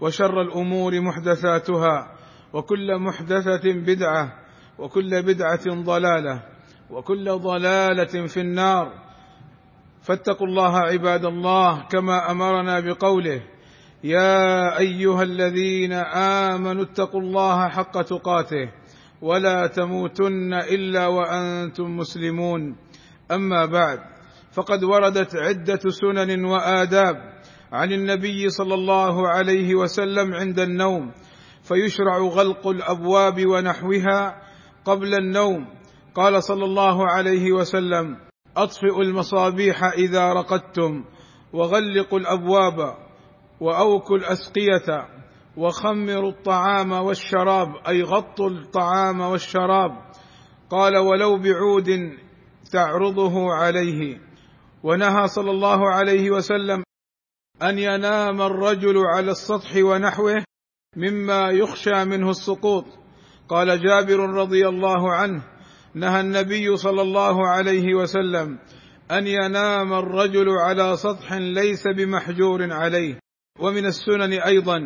وشر الأمور محدثاتها وكل محدثة بدعة وكل بدعة ضلالة وكل ضلالة في النار. فاتقوا الله عباد الله كما أمرنا بقوله يا أيها الذين آمنوا اتقوا الله حق تقاته ولا تموتن إلا وأنتم مسلمون. أما بعد فقد وردت عدة سنن وآداب. عن النبي صلى الله عليه وسلم عند النوم فيشرع غلق الأبواب ونحوها قبل النوم. قال صلى الله عليه وسلم اطفئوا المصابيح إذا رقدتم وغلقوا الأبواب واوكوا الأسقية وخمروا الطعام والشراب أي غطوا الطعام والشراب. قال ولو بعود تعرضه عليه. ونهى صلى الله عليه وسلم أن ينام الرجل على السطح ونحوه مما يخشى منه السقوط. قال جابر رضي الله عنه نهى النبي صلى الله عليه وسلم أن ينام الرجل على سطح ليس بمحجور عليه. ومن السنن أيضا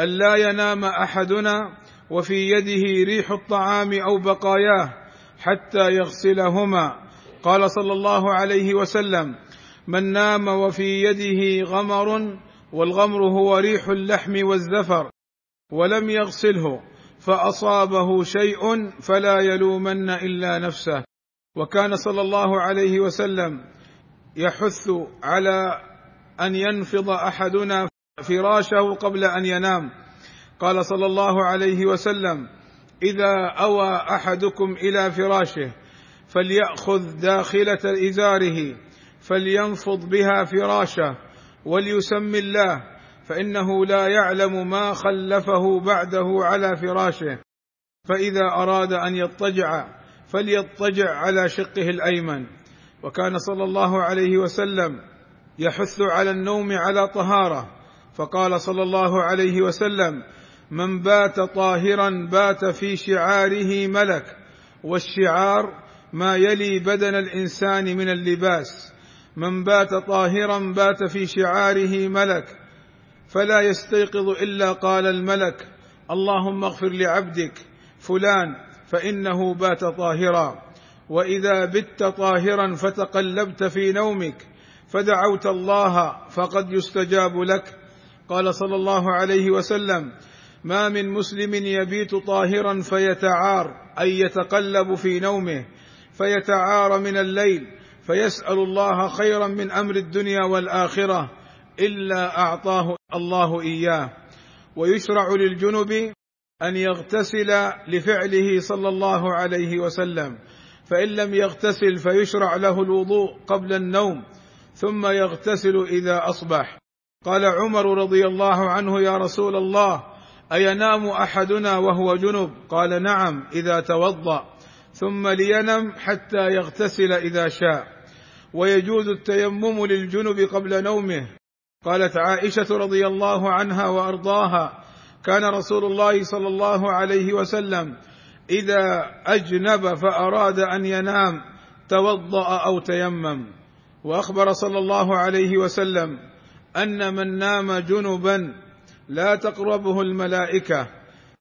أن لا ينام أحدنا وفي يده ريح الطعام أو بقاياه حتى يغسلهما. قال صلى الله عليه وسلم من نام وفي يده غمر والغمر هو ريح اللحم والزفر ولم يغسله فأصابه شيء فلا يلومن إلا نفسه. وكان صلى الله عليه وسلم يحث على أن ينفض أحدنا فراشه قبل أن ينام. قال صلى الله عليه وسلم إذا أوى أحدكم إلى فراشه فليأخذ داخلة إزاره فلينفض بها فراشه وليسم الله فإنه لا يعلم ما خلفه بعده على فراشه. فإذا أراد أن يضطجع فليضطجع على شقه الأيمن. وكان صلى الله عليه وسلم يحث على النوم على طهارة. فقال صلى الله عليه وسلم من بات طاهرا بات في شعاره ملك والشعار ما يلي بدن الإنسان من اللباس. من بات طاهرا بات في شعاره ملك فلا يستيقظ إلا قال الملك اللهم اغفر لعبدك فلان فإنه بات طاهرا. وإذا بت طاهرا فتقلبت في نومك فدعوت الله فقد يستجاب لك. قال صلى الله عليه وسلم ما من مسلم يبيت طاهرا فيتعار أي يتقلب في نومه فيتعار من الليل فيسأل الله خيرا من أمر الدنيا والآخرة إلا أعطاه الله إياه. ويشرع للجنب أن يغتسل لفعله صلى الله عليه وسلم. فإن لم يغتسل فيشرع له الوضوء قبل النوم ثم يغتسل إذا أصبح. قال عمر رضي الله عنه يا رسول الله أينام أحدنا وهو جنب؟ قال نعم إذا توضأ ثم لينم حتى يغتسل إذا شاء. ويجوز التيمم للجنب قبل نومه. قالت عائشة رضي الله عنها وأرضاها كان رسول الله صلى الله عليه وسلم إذا أجنب فأراد أن ينام توضأ أو تيمم. وأخبر صلى الله عليه وسلم أن من نام جنبا لا تقربه الملائكة.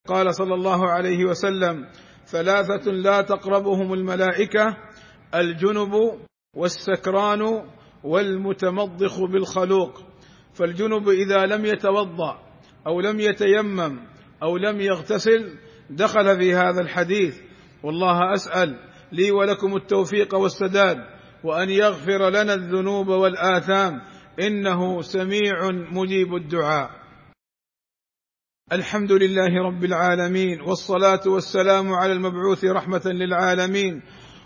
قال صلى الله عليه وسلم ثلاثة لا تقربهم الملائكة الجنب والسكران والمتمضخ بالخلوق. فالجنب إذا لم يتوضأ أو لم يتيمم أو لم يغتسل دخل في هذا الحديث. والله أسأل لي ولكم التوفيق والسداد وأن يغفر لنا الذنوب والآثام. إنه سميع مجيب الدعاء. الحمد لله رب العالمين والصلاة والسلام على المبعوث رحمة للعالمين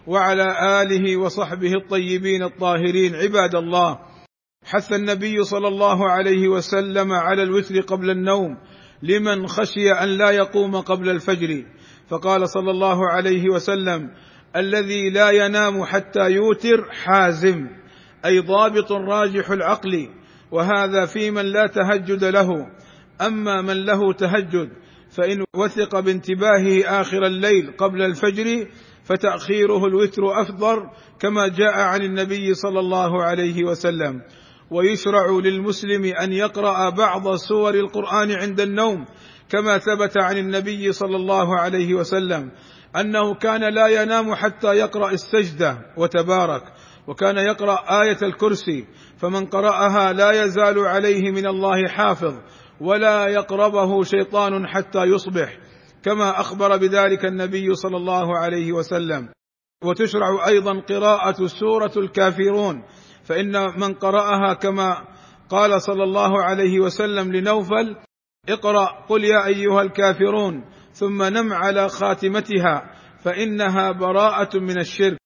وعلى آله وصحبه الطيبين الطاهرين. عباد الله حث النبي صلى الله عليه وسلم على الوتر قبل النوم لمن خشي أن لا يقوم قبل الفجر. فقال صلى الله عليه وسلم الذي لا ينام حتى يوتر حازم أي ضابط راجح العقل وهذا في من لا تهجد له. أما من له تهجد فإن وثق بانتباهه آخر الليل قبل الفجر فتأخيره الوتر أفضل كما جاء عن النبي صلى الله عليه وسلم. ويشرع للمسلم أن يقرأ بعض سور القرآن عند النوم كما ثبت عن النبي صلى الله عليه وسلم أنه كان لا ينام حتى يقرأ السجدة وتبارك وكان يقرأ آية الكرسي فمن قرأها لا يزال عليه من الله حافظ ولا يقربه شيطان حتى يصبح. كما أخبر بذلك النبي صلى الله عليه وسلم. وتشرع أيضا قراءة سورة الكافرون. فإن من قرأها كما قال صلى الله عليه وسلم لنوفل اقرأ قل يا أيها الكافرون ثم نم على خاتمتها فإنها براءة من الشرك.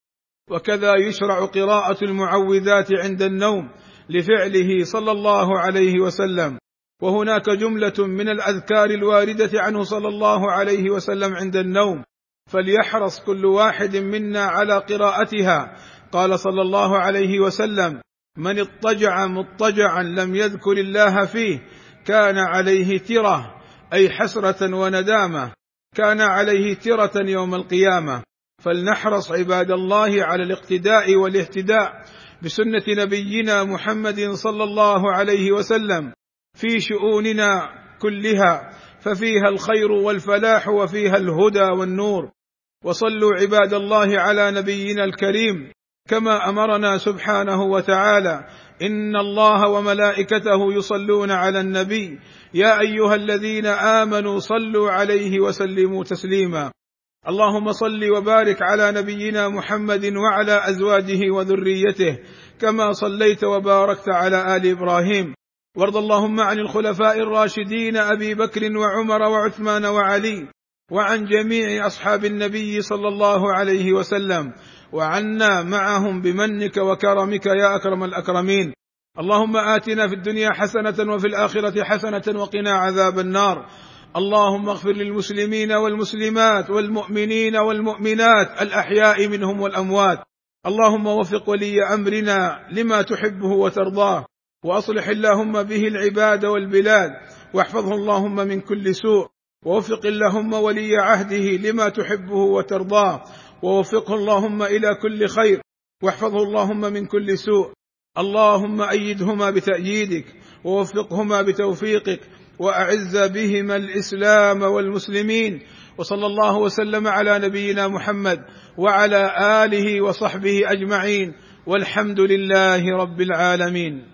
وكذا يشرع قراءة المعوذات عند النوم لفعله صلى الله عليه وسلم. وهناك جملة من الأذكار الواردة عنه صلى الله عليه وسلم عند النوم فليحرص كل واحد منا على قراءتها. قال صلى الله عليه وسلم من اضطجع مضطجعا لم يذكر الله فيه كان عليه ترة أي حسرة وندامة كان عليه ترة يوم القيامة. فلنحرص عباد الله على الاقتداء والاهتداء بسنة نبينا محمد صلى الله عليه وسلم. في شؤوننا كلها ففيها الخير والفلاح وفيها الهدى والنور. وصلوا عباد الله على نبينا الكريم كما أمرنا سبحانه وتعالى. إن الله وملائكته يصلون على النبي. يا أيها الذين آمنوا صلوا عليه وسلموا تسليما. اللهم صل وبارك على نبينا محمد وعلى أزواجه وذريته كما صليت وباركت على آل إبراهيم. وارض اللهم عن الخلفاء الراشدين أبي بكر وعمر وعثمان وعلي وعن جميع أصحاب النبي صلى الله عليه وسلم وعنا معهم بمنك وكرمك يا أكرم الأكرمين. اللهم آتنا في الدنيا حسنة وفي الآخرة حسنة وقنا عذاب النار. اللهم اغفر للمسلمين والمسلمات والمؤمنين والمؤمنات الأحياء منهم والأموات. اللهم وفق ولي أمرنا لما تحبه وترضاه. وأصلح اللهم به العباد والبلاد واحفظه اللهم من كل سوء ووفق اللهم ولي عهده لما تحبه وترضاه ووفقه اللهم إلى كل خير واحفظه اللهم من كل سوء اللهم أيدهما بتأييدك ووفقهما بتوفيقك وأعز بهما الإسلام والمسلمين وصلى الله وسلم على نبينا محمد وعلى آله وصحبه أجمعين والحمد لله رب العالمين